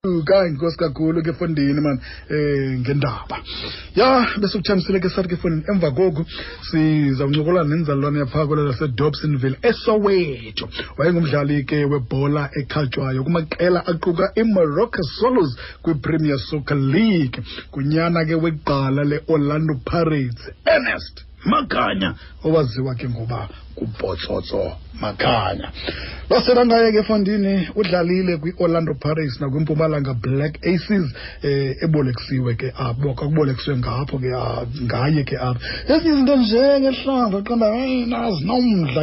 ka inkosi kakhulu ke fondini man. Eh ngendaba. Ya bese kuthambisile ke sathi ke fondini emva koku sizawuncokolana nenzalwane yaphakolo lasedobsonville esowetho wayengumdlali ke webhola ekhatywayo kumaqela aquka imorocco solos kwipremier soccer league. Kunyana ke wegqala le-orlando pirates ernest makanya owaziwa ke ngoba kubhotsotso makanya lwasela ngaye ke fondini udlalile kwi-orlando pirates nakwimpumalanga black aces eh ebolekisiwe ke abo kakubolekiswe ngapho ke ngaye ke apho. Ezinye izinto njengehlanga qanda hayi nazi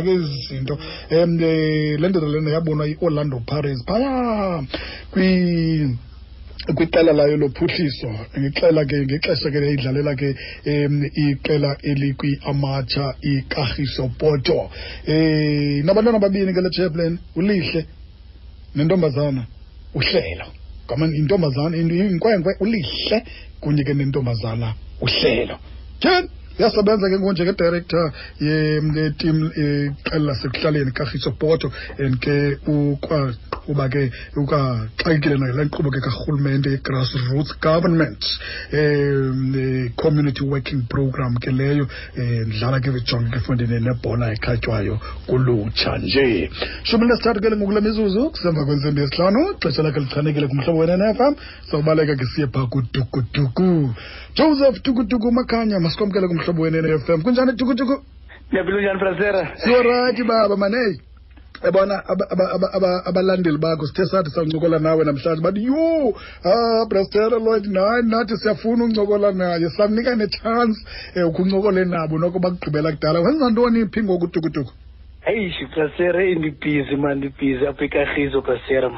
ke ezi zinto. Um le ndoda lena yabonwa yi-orlando pirates phaya kwi kwiqela layo lophuhliso ngexela ke ngexesha ke yayidlalela ke um iqela elikwi-amatsha ikagiso poto. Eh nabantwana babini ke le chaplain ulihle nentombazana uhlelo ngama intombazana inkwenkwe ulihle kunye ke nentombazana uhlelo tyheni yasebenza ke ngonje ke-director yetim iqela lasekuhlaleni kagiso poto and ke ukwaqhuba ke ukaxakekile nale le nkqubo ke karhulumente ye-grassroots government um community working program ke leyo um ndlala ke vijonge ke nebhola ekhatywayo kulutsha nje. Shumi lesithathu ke ngokule mizuzu kusemva kwentsimbi yesihlanu xesha lakhe lichanekile kumhlobo wenenfm sawubaleka ke siye phaa kudukuduku. Joseph dukuduku makhanya masikwamkele kumhlobo wenenfm kunjani dukuduku Ndiyaphila njani Frasera? siyorayithi baba maneyi aba- aba- abalandeli bakho sithe sathi sawuncokola nawe namhlanje. Bathi yho ah brastera lloyd nayi nathi siyafuna uncokola naye. Samnika netshansi um ukuncokole nabo noko bakugqibela kudala. Wenza ntoni phi ngoku tukutuku Hayish Frasera ndibhizi man ndibhizi apha eKagiso Frasera.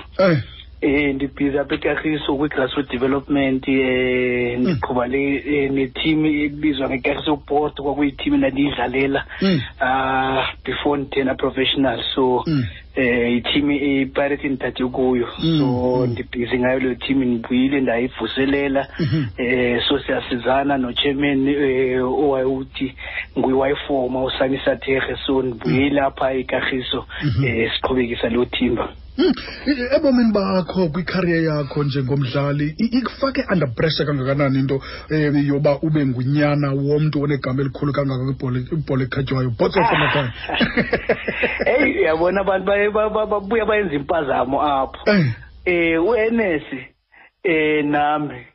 Eh ndibhizi apha eKagiso kwi-grassroot development eh ndiqhuba le eh, ne-team ebizwa ngeKagiso Port kwakuyi-team endandiyidlalela Mm. ah before ndithena professional so Mm. eh i-team i-pirate ndithathe kuyo Mm, so mm. ndibhizi ngayo leyo team ndibuyile ndayivuselela Mhm. eh so siyasizana no-chairman eh owayeuthi nguyiwayifoma usanisa terhe so ndibuyile apha ekagiso Mhm. eh siqhubekisa leyo i- ebomini bakho kwikarier yakho njengomdlali ikufake under pressure kangakanani into um yoba ube ngunyana womntu onegama elikhulu kangaka kwibhola ekhatywayo makhaya eyi uyabona abantu babuya bayenza impazamo apho. Eh, eh u-enesi eh nami.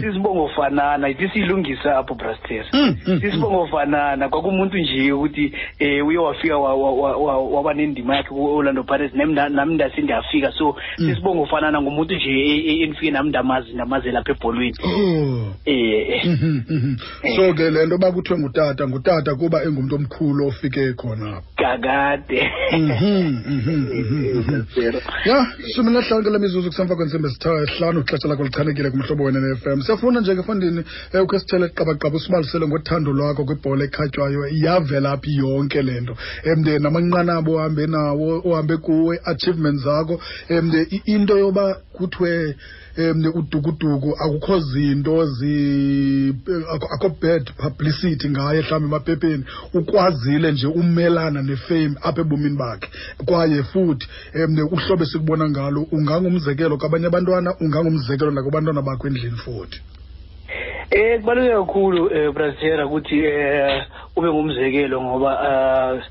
Sisibongo fanana ithi siyilungisa apho brasters mm, mm, sisibongo fanana kwakumuntu nje ukuthi eh uye wafika wa- wa- wa- wa- waba nendima yakhe ku-orlando pirates nami nda- nami ndase ndiyafika. So Mm. sisibongo fanana ngumuntu nje e- e- endifike nami ndamazi ndamaze lapha ebholweni. Oh. Eh Mhm, mhm. so ke le nto uba kuthiwe ngutata ngutata kuba engumntu omkhulu ofike khona. Apho kakade Mhm, mhm, mhm, mhm. ya shumi nahlanu kule mizuzu kusemva kwentsimbi hlanu ixesha lakho lichanekile kumhlobo wena ne-fm siyafuna nje ke um ukhe sithele qabaqaba usibalisele ngothando lwakho kwibhola ekhatywayo. Yavela phi yonke le nto? Um namanqanaba ohambe nawo ohambe kuwe ii-achievements zakho. Um into yoba kuthiwe um udukuduku akukho zinto zi akho- bad publicity ngaye mhlawumbi emapepeni ukwazile nje umelana nefame apha ebomini bakhe. Kwaye futhi um uhlobo esikubona ngalo ungangumzekelo kwabanye abantwana ungangumzekelo nakubantwana bakho endlini futhi. Eh kubaluleke kakhulu eh Brasera ukuthi eh ube ngumzekelo ngoba eh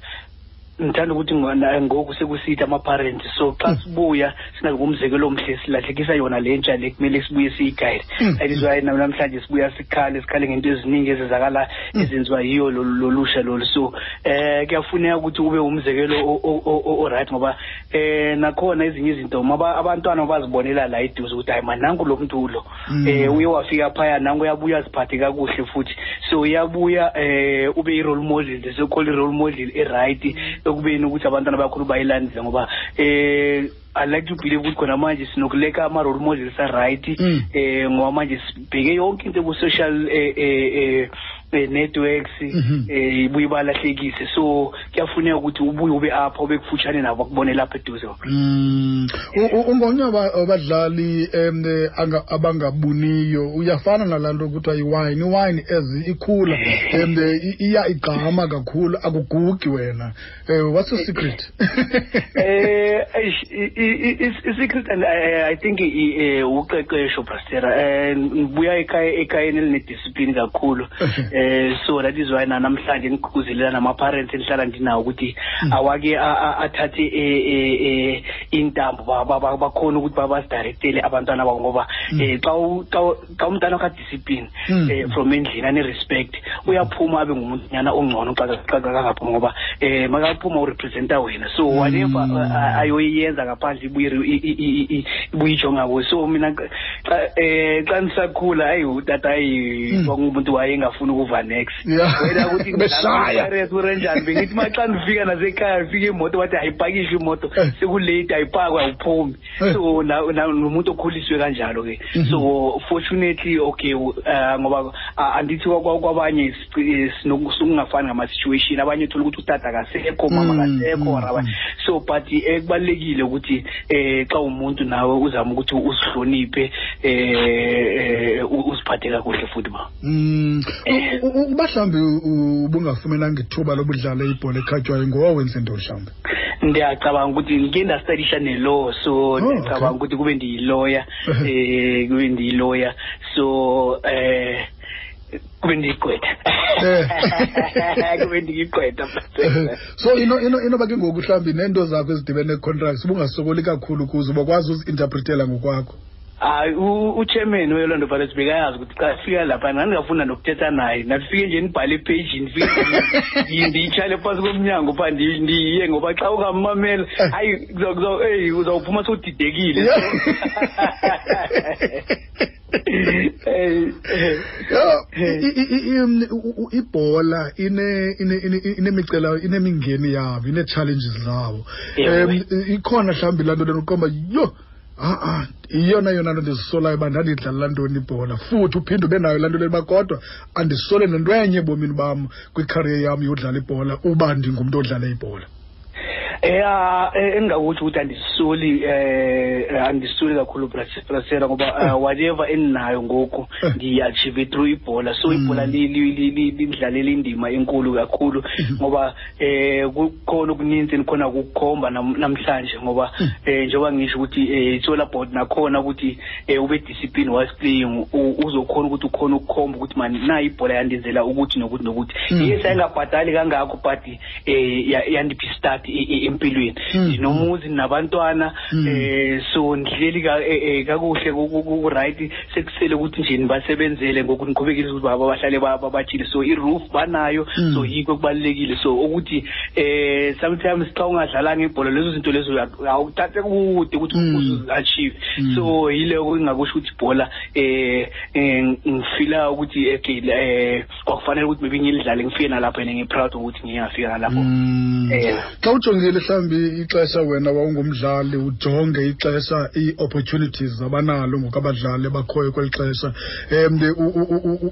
ngithanda ukuthi ngoku sekusithi ama-parents. So xa sibuya sinangumzekelo umzekelo omhle silahlekisa yona le ntsha le kumele sibuye siyigayide Mm. that is why namhlanje sibuya sikhale sikhale ngento eziningi ezenzakala ezenziwa yiyo lolusha lolu. So eh kuyafuneka ukuthi ube umzekelo o-right ngoba eh nakhona ezinye izinto abantwana bazibonela la eduze ukuthi hayi mananku lo mntu lo. Eh uye wafika phaya nanku uyabuya aziphathe kakuhle futhi. So uyabuya eh ube i-role model the so called i-role model e-right ekubeni ukuthi abantwana bakhulu bayilandile ngoba eh I like to believe ukuthi khona manje sinokuleka ama-role models a-right Mm. eh ngoba manje sibheke yonke into ku-social eh, networks Mhm. eh ibuye balahlekise so kuyafuneka ukuthi ubuye ube apha ube kufutshane nabo bakubone lapha eduze Mm. U- u- ungomnye waba- wabadlali em eh, anga- abangabuniyo uyafana nalaa nto kuthiwa iwayini iwayini ezi ikhula em eh, i- iya igqama kakhulu akugugi wena. Um what's your secret? Eh eish, i- i- i- i-secret and eh, i think i- eh, uqeqesho brastera eh ngibuya ekhaya ekhayeni elinediscipline kakhulu. eh so that is why na namhlanje ngigquzelela nama-parents endihlala ndinawo ukuthi awake a- a- athathe eh, eh, eh, intambo ba- ba- ba- bakhona ukuthi babasidirectele abantwana babo ngoba eh xa u- xa u- xa umntana wakho adiscipline Mm. eh from endlini ane-respect uyaphuma abe ngumuntunyana ongcono xa xa- xa kangaphuma ngoba um makaphuma urepresenta wena so whatever Mm. uh, ayoyenza ngaphandle ibuye i- i- i- i- ibuye ijonga kuwe so mina xa um xa ndisakhula hayi utata hayi Mm. kwakungumuntu wayengafuni Yeah. wena ukuthi Beshaya. urenjani bengithi ma xa ndifika nasekhaya fika imoto bathi ayipakishe imoto Eh. sekulate ayipakwe awuphumi Eh. so nomuntu okhuliswe kanjalo ke Mhm. so fortunately okay uh, ngoba andithi kwa- kwa- kwabanye sokungafani ngama-situation abanye uthola ukuthi utata kasekho mama Mm, kasekho mm, or abanye mm. so but eh, kubalulekile ukuthi eh xa umuntu nawe uzame ukuthi usihloniphe eh eh, uziphathe kakuhle futhi ba Mm. U- u- uba mhlawumbi u- ubungafumenanga ithuba lobudlala ibhola ekhatywayo ngowawenze nto mhlawumbi ndiyacabanga ukuthi ngike ndastadisha ne-law so Oh, ndiyacabanga okay. ukuthi kube ndiyiloya um kube ndiyiloya so eh kube ndiyigqwetha Eh. kube ndiyigqwetha so ino ino inoba ke ngoku mhlawumbi neento zakho ezidibene contracts ubungasokoli kakhulu kuze ubakwazi uzi-interpretela ngokwakho hayi u- uchairman welando palace bekayazi ukuthi xa sifika lapha ngandingafunda nokuthetha naye. Ndafike nje ndibhale epeyijini ndifike ndiyitshale phantsi komnyango pha ndi- ndiye ngoba xa ungammamela hayi kuza- kuza- eyi uzawuphuma sowudidekile. Eh, eh. Yo, i- i- i- i- um, u- u- ibhola ine ine ine- inemicela inemingeni yabo ine-challenges zawo Ewe. um ikhona mhlawumbi laa nto lenokuqomba yho ha-a iyona yona nto ndizisolayo uba ndandidlalela ntoni ibhola? Futhi uphinde ube nayo laa nto leli uba kodwa andisole nento enye ebomini bam kwikhariye yam yodlala ibhola uba ndingumntu odlala ibhola ya eh, engingakutsho ukuthi andisoli eh andisoli kakhulu Bras- brasera ngoba eh, whatever endinayo ngoku ndiyi-achieve through ibhola. So ibhola li- li- li- li- lindidlalela indima enkulu kakhulu ngoba eh kukhona okuninzi endikhona kukukhomba nam- namhlanje ngoba eh njengoba ngisho ukuthi eh itsola board nakhona ukuthi eh ube discipline was playing uzokhona ukuthi ukhona ukukhomba ukuthi mani na ibhola yandenzela ukuthi nokuthi nokuthi. Mm. yes ayingabhadali kangakho but eh ya- yandipha istart e- e- empilweni Mm. ndinomuzi nabantwana Mm. eh so ndihleli ka- eh, eh, kakuhle ku- right sekusele ukuthi nje nibasebenzele ngoku niqhubekile ukuthi baba bahlale ba- babathile so i-roof banayo Mm. so yikho kubalulekile so ukuthi eh sometimes xa ungadlalanga ibhola lezo zinto lezo awuthathe kude ukuthi uzu-achieve Mm. so yileko engingakusho ukuthi ibhola eh eh, ngifila ukuthi okay eh kwakufanele ukuthi maybe ngilidlale ngifike nalapho and ngi-proud ukuthi ngiyafika nalapho Mm. Eh. xa ujongile mhlawumbi ixesha wena wawungumdlali ujonge ixesha ii-opportunities abanalo ngoku abadlali abakhoyo kweli xesha. Um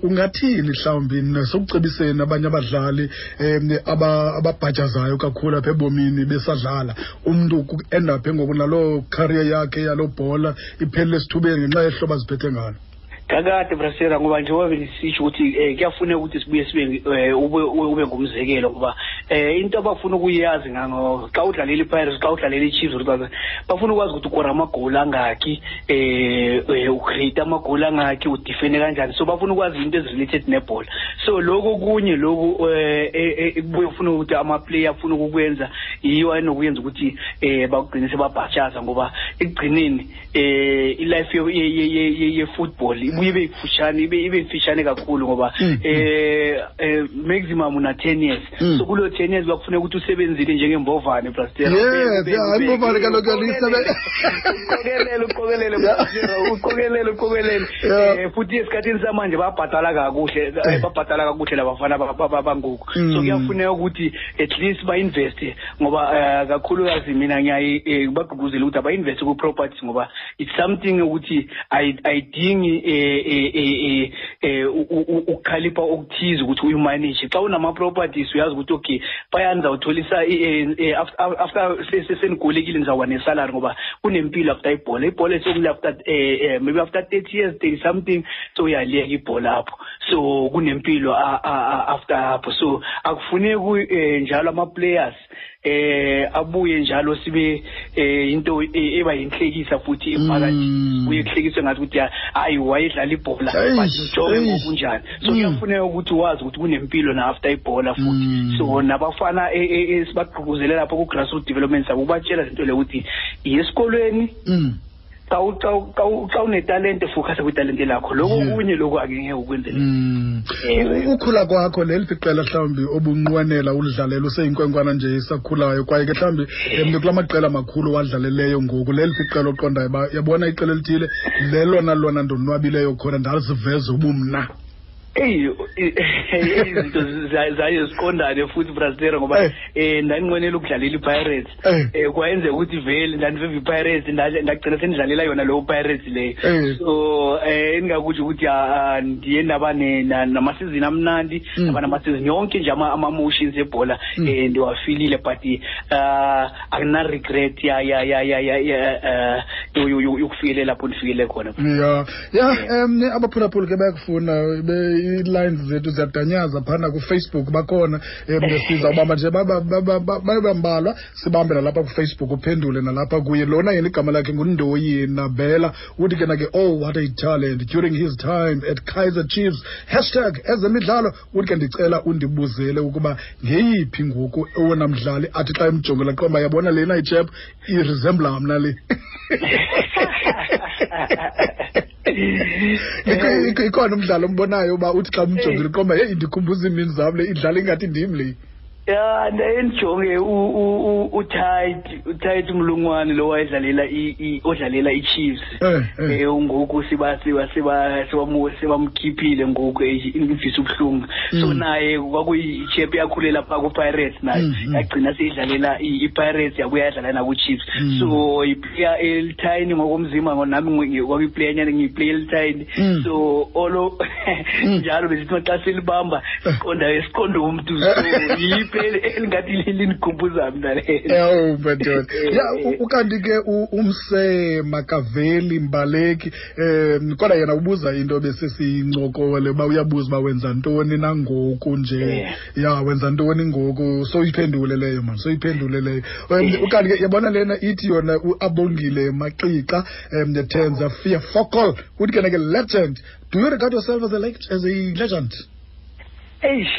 ungathini mhlawumbi? Nasekucebiseni abanye abadlali um ababhatyazayo kakhulu apha ebomini besadlala. Umntu endaphe ngoku naloo career yakhe yaloo bhola iphelele esithubeni ngenxa yehlobo aziphethe ngalo kakade brasera ngoba njengoba bendisitsho ukuthi um kuyafuneka ukuthi sibuye sibe um ube ube- ube ngumzekelo ngoba um into abafuna ukuyazi ngango xa udlalela i-pirates xa udlalela i-chiefs or bafuna ukwazi ukuthi ukora amagoli angakhi um ucreate amagoli angakhi udifene kanjani. So bafuna ukwazi into ezirelated nebhola so lokho kunye lokhu um kubuye kufuna ukuthi amaplayer afuna ukukwenza yiyo ayinokuyenza ukuthi um bakugcine sebabhatshaza ngoba ekugcineni um ilife ye- ye- ye- ye- ye-football ibuye ibe ifishane ibe ibe mfishane kakhulu ngoba Mm. eh eh, maximum una 10 years Mm. so kulo 10 years kuyakufuneka ukuthi usebenzile njengembovane brastera Yes, yeah, imbovane kaloku yalisebe- uqokelele uqokelele Yeah. brastera uqokelele uqokelele uqokelele Yeah. Eh, futhi esikhathini samanje babhadala kakuhle Eh. eh, babhadala kakuhle labafana ba- ba- ba- bangoku so Mm. kuyafuneka ukuthi at least ba-investe ngoba eh, kakhulukazi mina ngiyabagqugquzela ukuthi aba-investe ku-properties ngoba it's something ukuthi ayi- ayidingi eh, ukukhalipha okuthize ukuthi uyimanage xa unama-properties uyazi ukuthi okay phaya ndizawutholisa eh, eh, after- after se- se- senigolekile ndizawuba nesalary ngoba kunempilo after ibhola. Ibhola sekumle after eh, maybe after thirty years thirty something so uyaliyeka ibhola apho. So kunempilo after apho. So akufuneki eh, njalo ama-players. Eh abuye njalo sibe eh into e- eba yinhlekisa futhi emphakathini Mm. uye kuhlekiswe ngathi ukuthi hayi wayedlala ibhola eish. ngokunjani so Mm. kuyafuneka ukuthi wazi ukuthi kunempilo na after ibhola futhi Mm. so nabafana e- e- esibagqugquzele lapho ku-grassroot development sabo ubatshela zinto le ukuthi yesikolweni. Xa unetalente focusa kwitalente lakho. Loko kunye lokhu akengeke ukwenzele. Mm. Ukhula kwakho leliphi iqela mhlawumbi obunqwenela ulidlalela useyinkwenkwana nje isakhulayo kwaye ke mhlawumbi mntu kula maqela makhulu wadlaleleyo ngoku. Leliphi iqela oqondayo uba yabona iqela elithile lelona lona ndonwabileyo khona ndaziveza ubumna eyi i- izinto za- zaye ziqondane futhi brastera ngoba Eh. um ndandinqwenela ukudlalela i-pirates Eh. um kwayenzeka ukuthi vele ndandiveva i-pirates nda- ndagcina sendidlalela yona leyo pirates leyo Eh. so um endingakutsho ukuthi ah, ah, ndiye ndaba ne- na- namasizini amnandi Mm. ndaba namasizini yonke nje ama- ama-motions ebhola Mm. um ndiwafilile but um akuna-regret ya ya ya ya ya ya um yokufikelela lapho ndifikele khona ya ya um abaphulaphuli ke bayakufuna be- ii-lines zethu ziyadanyaza phana kufacebook bakhona um ubamba nje baba- baba- baba- babe bambalwa sibambe nalapha kufacebook uphendule nalapha kuye. Lona yena igama lakhe ngundoyi nabela uthi ke nake oh what a talent during his time at kaiser chiefs hashtag ezemidlalo. Uthi ke ndicela undibuzele ukuba ngeyiphi ngoku owona mdlali athi xa emjongela qomba yabona lena ichep iresembla mna le ikhona umdlalo ombonayo uba uthi xa umjongile qomba heyi ndikhumbuza iimini zam le idlala ingathi ndim le ya ndaye ndijonge u- u- u- utit utit mlungwane lo wayedlalela odlalela i-chiefs Eh, eh. eh ngoku siba siba siba sibamkhiphile ngoku eh, imvisa ubuhlungu so Mm. naye kwakuyi-chep yakhulela phaa ku-pirates naye Mm, mm. yagcina seyidlalela i-pirates yabuya yadlala naku-chiefs so iplayer elitiny ngokomzimba ngo- nami kwakuyiplayer nyane ngiyiplayer elitiny Mm. so olo njalo besithi maxa silibamba siqonda siqonde umntu so elingathi linikhumbuza mna ewu ya ukanti ke umse makaveli mbaleki um kodwa yena ubuza into besesiyincokole uba uyabuza uba wenza ntoni nangoku nje. Eh. ya wenza ntoni ngoku? Soyiphendule leyo mani soyiphendule leyo. Ukanti ke yabona lena ithi yona uabongile maxixa um tenza fear focal uthi ke nake legend do you regard yourself as a, as a legend eish.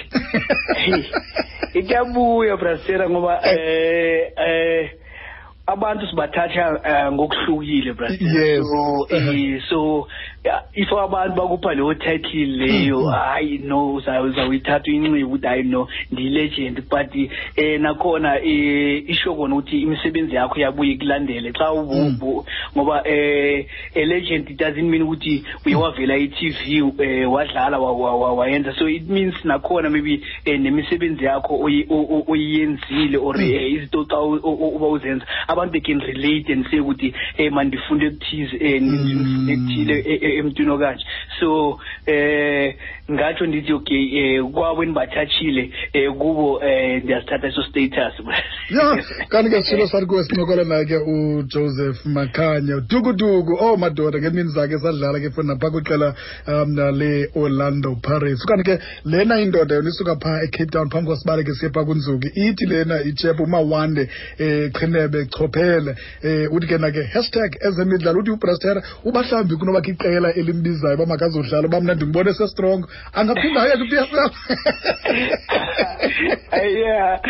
Ikuyabuya brastera ngoba eh. eh abantu sibathatha eh, ngokuhlukile brastera Yes. so Uh-huh. eh, so yeah, if abantu bakupha leyo title leyo Mm. hayi no uza- uzawuyithatha uyincike ukuthi hayi no ndiyi-legend but eh nakhona eh isho kona ukuthi imisebenzi yakho yabuye ikulandele xa Mm. ubu ngoba eh a legend it doesn't mean ukuthi uye wavela i-TV eh wadlala wa- wa- wa- wayenza so it means nakhona maybe eh nemisebenzi yakho oyi- o- o- oyiyenzile or Mm. eh, izinto xa u- u- u- uba uzenza abantu they can relate and say ukuthi eh man ndifunde ekuthize eh ndifunde ekuthile eh, eh, emntwini okanje so eh ngatsho ndithi okay eh kwabo um eh kubo eh ndiyasithatha eso status ya kanti ke sitshilo sathi kuwe sincokola naye ke ujoseph makhanya. Dukuduku. Oh madoda ngemini zakhe sadlala ke funa naphaa kwiqela um le-orlando pirates. Okanti ke lena indoda yona isuka phaa ecape town phambi kwasibale ke siye phaa kunzuki. Ithi lena ichep umawande um qhinebe chophele um uthi ke nake hashtag ezemidlalo uthi ubrastera uba mhlawumbi kunobakho iqela elimbizayo uba makazodlala uba mna ndimbone sestrong angaphinda ayeke l yeah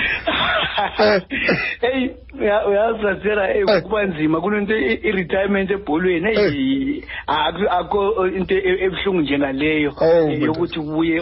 hey uya- uyazi rasera eh, Eh. kuba nzima kunento i-retirement ebholweni eyi akho into e- ebuhlungu njengaleyo Oh, eh, yokuthi ubuye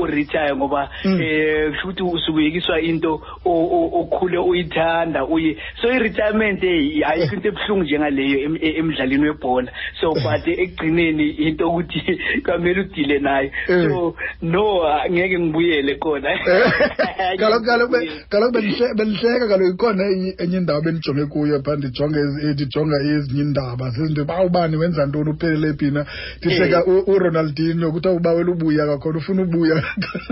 uretire ngoba Mm. eh kusho ukuthi usubuyekiswa into okhule uyithanda uye. So i-retirement eh, ayikho into ebuhlungu njengaleyo em- e- emdlalweni webhola. So but ekugcineni into ukuthi kwamele udile nayo. So no ngeke ngibuyele khona. Kaloku kaloku be- kaloku bendihle- bendihleka kaloku ikhona enye- enye indawo bendijonge kuyo phaa ndijonge ezi- ndijonga ezinye iindaba zizinto uba ubani wenza ntoni? Uphelele phi na? Ndihleka Eh. u- uronaldinho kuthiwa ubawela ubuya kwakhona ufuna ubuya.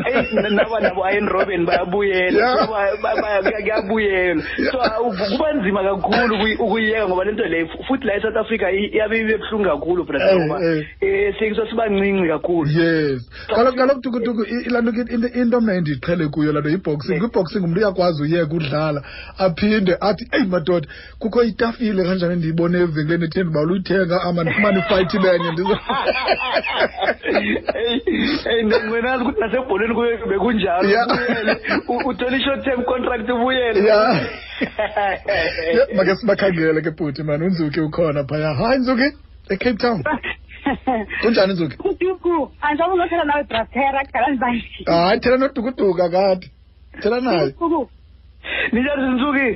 Eyi, naba nabo ayen robin bayabuyela. Yeah. So, ba- ba- ba- kuya- kuyabuyelwa so uh, kuba nzima kakhulu ukuyi- ukuyiyeka ngoba lento leyo fu- futhi la e-south africa i- iyabe ibe buhlungu kakhulu brother Eh, ngoba eh. um sikiswa sibancinci kakhulu. Yes. Kaloku kaloku tukutuku i- laa nto into- mna endiyiqhele kuyo laa nto yiboxing kwiboxing umntu uyakwazi uyeka udlala aphinde athi eyi madoda kukho itafile kanjani endiyibone evenkileni etheni uba luyithenga ama ndifumane ifayithi benye ndizo ukuthi nasebholweni kuye bekunjalo. I-short term contract ubuyele. Ya make sibakhangele ke bhuti mani unzuki ukhona phaya. Hayi nzuki ecape town. Kunjani nzuki kuduku andizabe uzothetha nawe bratera kudala ndibayithi hayi thela nodukuduka kade. Thela naye. Kuku ninjani zinsuki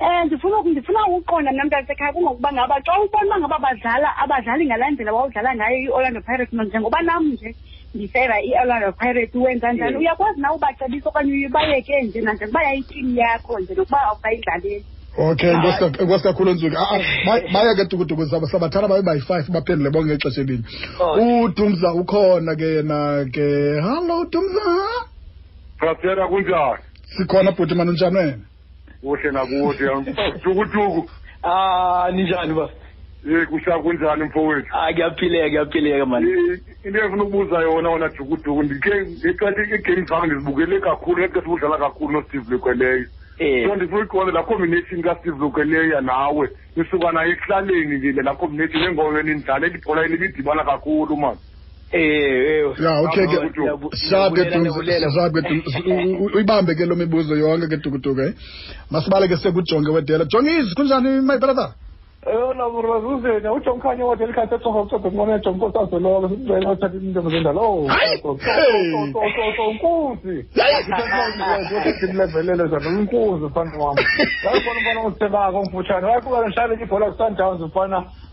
um ndifuna ndifuna ukuqonda mna mntasekhaya kungokuba ngaba xa ubona uba ngaba badlala abadlali ngalaa ndlela wawudlala ngayo i-orlando pirates mna njengoba nam nje ndifera i-orlando pirates wenza njani? Mm. uyakwazi na ubacebisa okanye ubayeke nje nanjengoba yayitimu yakho nje nokuba awusayidlaleli okay nkosi kak- nkosi kakhulu Ah, ah, ke dukuduku saba sabathala babe bayi-five baphendule bonke ngexesha elini udumza ukhona ke yena ke hallo dumza Brasera kunjani? sikhona bhuti mani unjani wena Kuhle nakuhle Tukutuku. ah ninjani ba Eh kusha kunjani mfowethu? ah kuyaphileka kuyaphileka mani Into efuna ukubuza yona wona jukuduku ndike ngexesha igame zami ndizibukele kakhulu ngexesha udlala kakhulu Lukweleyo. eh So ndifuna ukuqonda la combination kaSteve Lukweleyo nawe. Nisuka nayo ekuhlaleni nje la combination engoyo nidlala ibhola elibidibana kakhulu man. eh ya okay ke. Ndiyabu- sharp ke ndiyabulela, Dumza, sharp ke Dumza. U- u- uyibambe ke lo mibuzo yonke ke dukuduku eh? Masibale ke sekujonge wedela. Jongisi kunjani my brother? Eyona razuzeni ujonge ukhanye wathi elikhathi ecofa ucofa ngibona ejonge inkosi azoloko sibuzela othatha into zendala o Hayi! nkosi ndilevelele zona inkuzi mfana wam yayibona umfana usebako omfutshane wayefuka ndishayele ibhola ku-sundowns mfana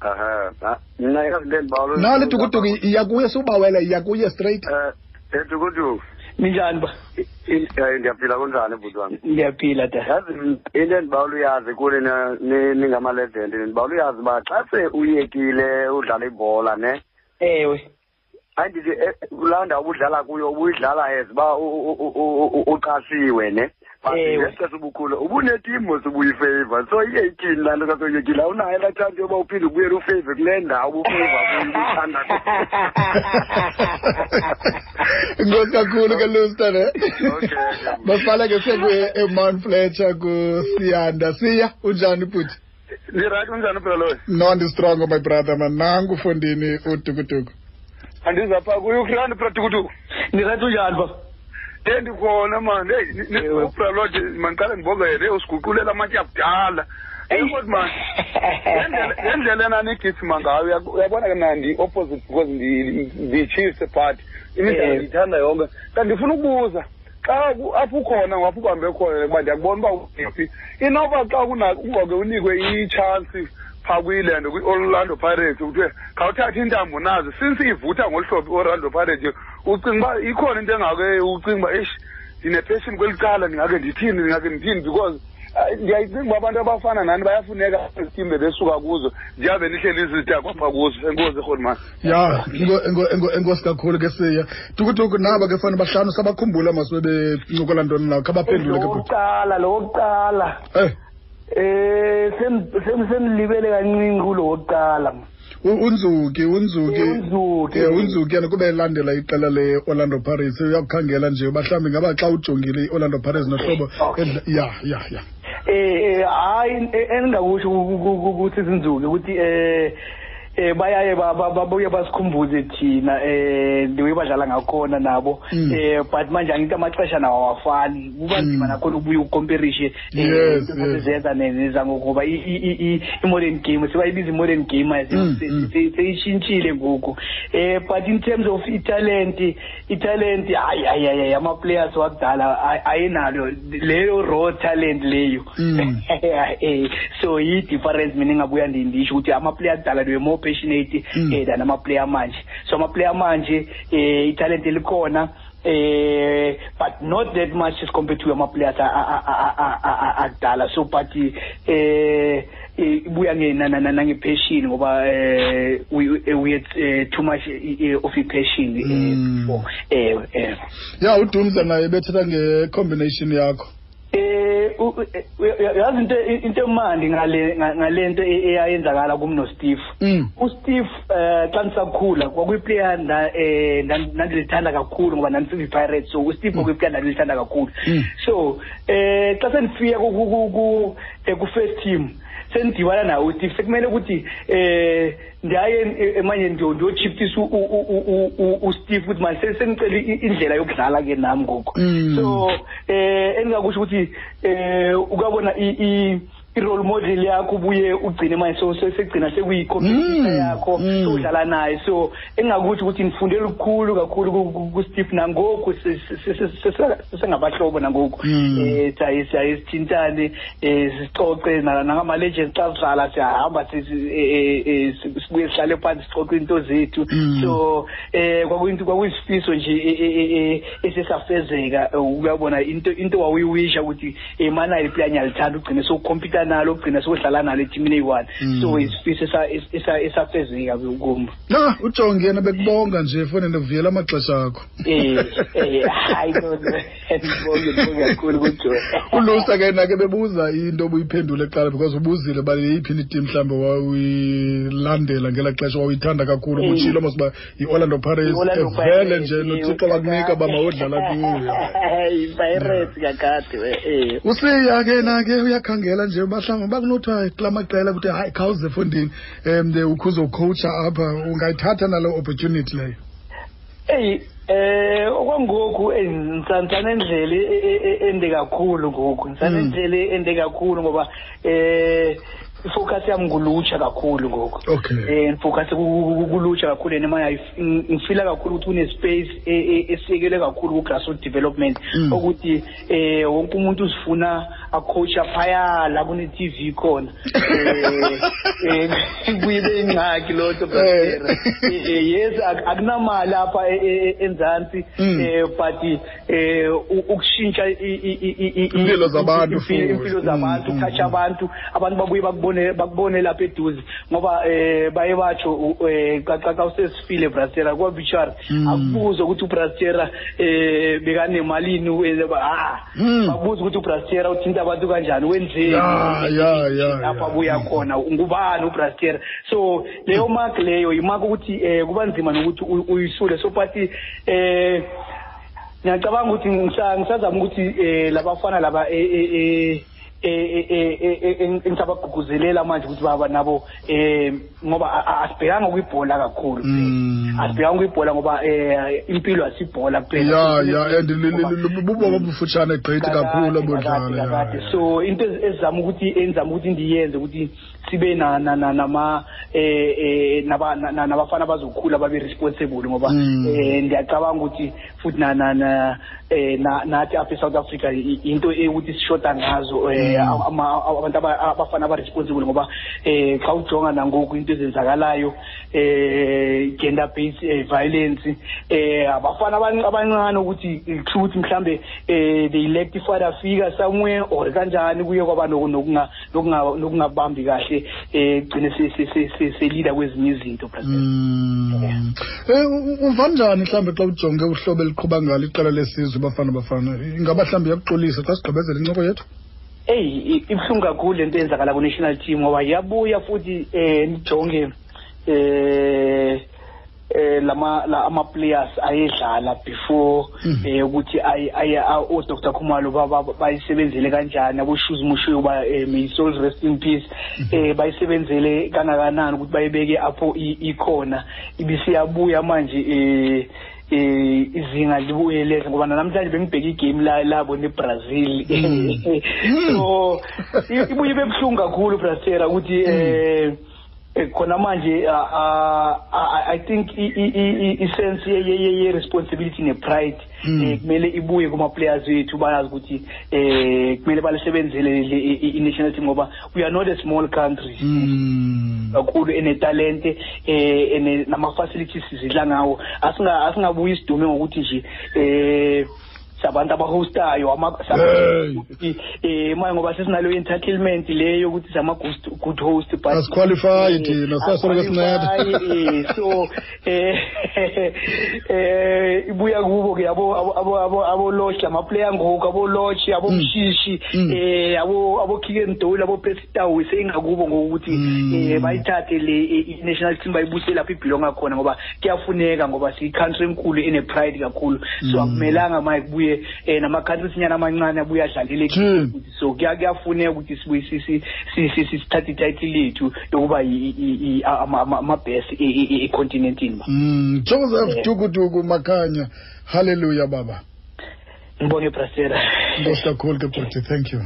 Aha. Mina yakulen bawlo. nale dukuduku iyakuye subawela iyakuye straight Eh, edukudu. ninjani ba Eh, ndiyaphila kunjani bhuti wami? ndiyaphila da Yazi into endibawula uyazi kuni na- ni- ningama-legend ndibawula uyazi uba xa se uyekile udlala ibhola ne ewe hayi ndithi eh, kulaa ndawo ubudlala kuyo ubuyidlala as uba u- u- u- u- uqashiwe ne but Ewe. ngexesha ubukhulu ubunetimu ubuyifeva so iye ithini laa nto kasoyekile? Awunayo laa chanti yoba uphinde ubuyele ufave kule ndawo ubufeva kuyo ubuyithanda inkosi kakhulu ke lusta ne? Okay, okay. masibale ke seku-emount fletcher kusiyanda. Siya unjani bhuti Ndirathi kunjani phela loyo? no ndistrongo my brother man. Nangu ufundini udukuduku. Andiza pha kuyo ukrani phela tukutuku. ndirathi unjani ba endikhona mani heyi Ewe. ubralode mandiqale ndibongele usiguqulela amatye akudala eyikoti mani ngendlela- ngendlela enanigijima ngayo uya- uyabona ke mna ndi-opposite because ndi- ndi-chiefs but imidlalo Ewe. ndiyithanda yonke kanti ndifuna ukubuza xa ku- apho ukhona ngapho ukuhambe khona uba ndiyakubona uba uphi inoba xa kuna- kungoke unikwe itshansi phaa kuyilando kwi-orlando pirates kuthiwe khawuthathe intambo nazo. Since ivutha ngolu hlobo i-orlando pirates ucinga uba ikhona into engake ucinga uba eish ndinepeshini kweli cala ndingake ndithini ndingake ndithini because ah, ndiyayicinga uba abantu abafana nani bayafuneka ezi tim bebesuka kuzo ndiyabe nihleli izitakwa phaa kuzo enkosi rhulumani ya enko- enko- enko- enkosi kakhulu ke siya. Tukutuku naba ke fana bahlanu sabakhumbula masibe bencokola ntoni nawo khabaphendule ke bhuti lowokuqala lowokuqala Eh, eh sem- sem- semlibele kancinci kulo wokuqala unzuki unzuki unzuki Eh, unzuki yena kube elandela iqela le-orlando pirates uyakukhangela nje uba mhlawumbi ngaba xa ujongile i-orlando pirates nohlobo ya ya ya eh eh hayi eh, engingakusho ku- ku- ku- ukuthi izinzuki ukuthi eh eh bayaye ba- ba- babuye basikhumbuze thina eh the way badlala ngakhona nabo Mm. eh but manje angithi amaxesha nawo awafani kuba nzima Mm. nakhona ukubuye ukomperishe Yes, yes. zenza nezangokuba i-modern game sebayibiza i-modern game Mm, mm. seyishintshile ngoku eh but in terms of italent italent hayi hayi hayi ama-players wakudala ay- ayenalo leyo raw talent leyo Mm. eh so yi-difference mina engabuya ndi- ndisho ukuthi ama-player akudala they were more passionate Mm. eh than ama-player manje so ama-player manje eh italent elikhona eh but not that much as compared to ama-players a- a- a- a- a- a- akudala so but eh eh, ibuya nge- na- na- na- nange-passion ngoba eh we we had eh, too much eh, of i-passion eh, Mm. before. eh eh ya udumza naye bethetha ngecombination yakho eh u- u- eh, yazi into into emandi ngale nga- ngale nto e- eyayenzakala kum no-steve Mm. usteve eh xa ndisakhula kwakuyiplayer nda- eh, ndan- ndandilithanda kakhulu ngoba ndandisiva i-pirates so usteve kwakuyiplayer ndandilithanda kakhulu Mm. so eh xa sendifika ku- ku- ku- eh, ku-first team sendidibana naye usteve sekumele ukuthi eh ndiyaye eh, emanye ndio ndiyochiftisa usteve ukuthi manje se- sengicela indlela yokudlala ke nami ngoku Mm. so eh engingakusho ukuthi eh ukabona i i-role model yakho ubuye ugcine manje so segcina sekuyikhompetisa Mm, yakho mm. sodlala naye so engingakuthi ukuthi ngifunde lukhulu kakhulu ku- ku- ku-steve nangoku se- se- se- se- se- sesengabahlobo nangoku Mm. eh siyaye siyaye sithintane eh sicoce na- nangama-legends xa sidlala siyahamba si- si- eh, eh, eh, si- sibuye sihlale phansi sicoce into zethu Mm. so eh kwakuyinto kwakuyisifiso nje eh, eh, eh, esesafezeka eh, uyabona into wawuyiwisha ukuthi eh mana iplayer ngiyalithanda ugcine sokukhompyuta nalo ugcine sokudlala nalo etimini eyi-one. Mm. so isifiso esa- esa- esafezeka kum na ujonge yena bekubonga nje fone ndikuvuyela amaxesha akho. Eh eh hayi no no ndibonge ndibonge kakhulu kujo ulusa ke nake bebuza into obuyiphendule kuqala because ubuzile uba yeyiphi na itim mhlawumbi wawuyilandela ngelaa xesha wawuyithanda kakhulu. Mm. kutshilo mos uba yi-orlando pirates I-Orlando evele Pirates, nje eh, nothixo wakunika uba mawudlala kuyo. I-pirates kakade we, eh. Usiya ke nake uyakhangela nje bahlanga bakunothiwa kula maqela ukuthi hayi khawuze efondini um ukhuze ukhowutsha apha. Ungayithatha nalo opportunity leyo? Eyi eh okwangoku eh, ngisantsana endlela e- e- e- ende kakhulu ngoku. Ngisana Mm. endlela ende kakhulu ngoba eh ifocus yami ngulutsha kakhulu ngoku. Eh ngifocus ku- ku- ku- kulutsha kakhulu and manje ngifila kakhulu ukuthi une space esiyekelwe kakhulu ku grassroots development ukuthi eh wonke umuntu uzifuna acoacha phaya la kune TV khona. Eh eh kuyibe ingxaki lotho Eh. eh yes ak- akunamali lapha e- e- e- enzansi. Mm. eh but eh u- ukushintsha i- i- i- i- i- Impilo zabantu impilo- futhi. impilo zabantu Mm, ukuthatha mm, abantu. Abantu babuye bakubone bakubone lapha eduze. Ngoba eh baye batsho u- eh usesifile brastera kwa bichar Mm. akubuze ukuthi ubrastera eh bekanemalini ah Mm. babuze ukuthi ubrastera uthinta abantu kanjani wenzeni lapha ya. buya khona ngubani ubrastera so leyo mark leyo imark ukuthi eh kuba nzima nokuthi uyisule so but eh ngiyacabanga ukuthi ngisa- ngisazama ukuthi eh labafana laba eh eh eh eh eh eh, eh, engisabagqugquzelela manje ukuthi baba nabo eh ngoba a- a- asibhekanga kwibhola kakhulu Mm. asibhekanga kwibhola ngoba eh impilo asibhola ya kuphela ya and Ngoba- buboka obufutshane gqithi kakhulu kakade, abodlala kakade. ya, ya. so into ez- ezizama ukuthi enzama ukuthi ndiyenze ukuthi sibe na na na nama eh eh naba na- na- nabafana bazokhula babe responsible ngoba Mm. eh ngiyacabanga ukuthi futhi na na na eh na nathi apha eSouth Africa i- into ukuthi sishoda ngazo eh eh ama- abantu aba- abafana abaresponsible ngoba eh xa ujonga nangoku into ezenzakalayo eh gender based eh, violence. Eh abafana abanc- abancane ukuthi ukuthi mhlambe eh the elect father figure somewhere or kanjani kuye kwaba noku- nokunga- nokunga- nokungabambi kahle eh gcine se- se- se- se- se-leader kwezinye izinto Mm. Eh uva njani mhlawumbe xa ujonge uhlobo eliqhuba ngalo iqela lesizwe bafana bafana? Ingaba mhlawumbe iyakuxolisa? Xa sigqibezela incoko yethu? Eyi i- ibuhlungu kakhulu lento eyenzakala ku-national team ngoba yabuya futhi eh nijonge eh eh lama la ama-players ayedlala before Mhm. eh ukuthi ay- ay- a- o-dr khumalo ba- ba- bayisebenzele kanjani abo-shoes mushiwe ba eh, may his soul rest in peace eh bayisebenzele kangakanani ukuthi bayibeke apho i- ikhona ibisiyabuya manje eh eh izinga libuye lehle ngoba namhlanje bengibheke igame la labo neBrazil so i- ibuye bebuhlungu kakhulu Brasera ukuthi eh eh, khona manje ah, ah, ah, i think i- i- i- i- isense ye- ye- ye ye responsibility ne pride Mm. eh kumele ibuye kuma players wethu bayazi ukuthi eh kumele balisebenzele le- i- i- i national team ngoba we are not a small country Mm. kakhulu enetalente eh ene nama facilities zidla ngawo asinga asingabuyi sidume ngokuthi nje eh sabantu abahostayo Hey. eh manje ngoba sesinalo entitlement leyo ukuthi sama good good host but Asiqualify eh, thina, siyasoloko sinceda. eh, so eh eh ibuya kubo ke abo abo abo abo abo lodge ama player ngoku abo lodge abo Mm. mshishi Mm. eh abo abo kick and dole abo pestawi seyingakubo ngokuthi eh bayithathe le i- i- national team bayibuyise lapho ibhilonga khona ngoba kuyafuneka ngoba siyi country enkulu ene pride kakhulu so akumelanga maye kubuye eh nama countries nyana amancane abuye adlalele Mm. so kuya kuyafuneka ukuthi sibuye sisi sisi sithathe ititle lethu yokuba i- i- i- ama ama- ama best econtinentini Mm. Joseph Yeah. Dukuduku Makanya hallelujah baba. Ngibonge brasera Nkosi kakhulu ke bhuti. Thank you.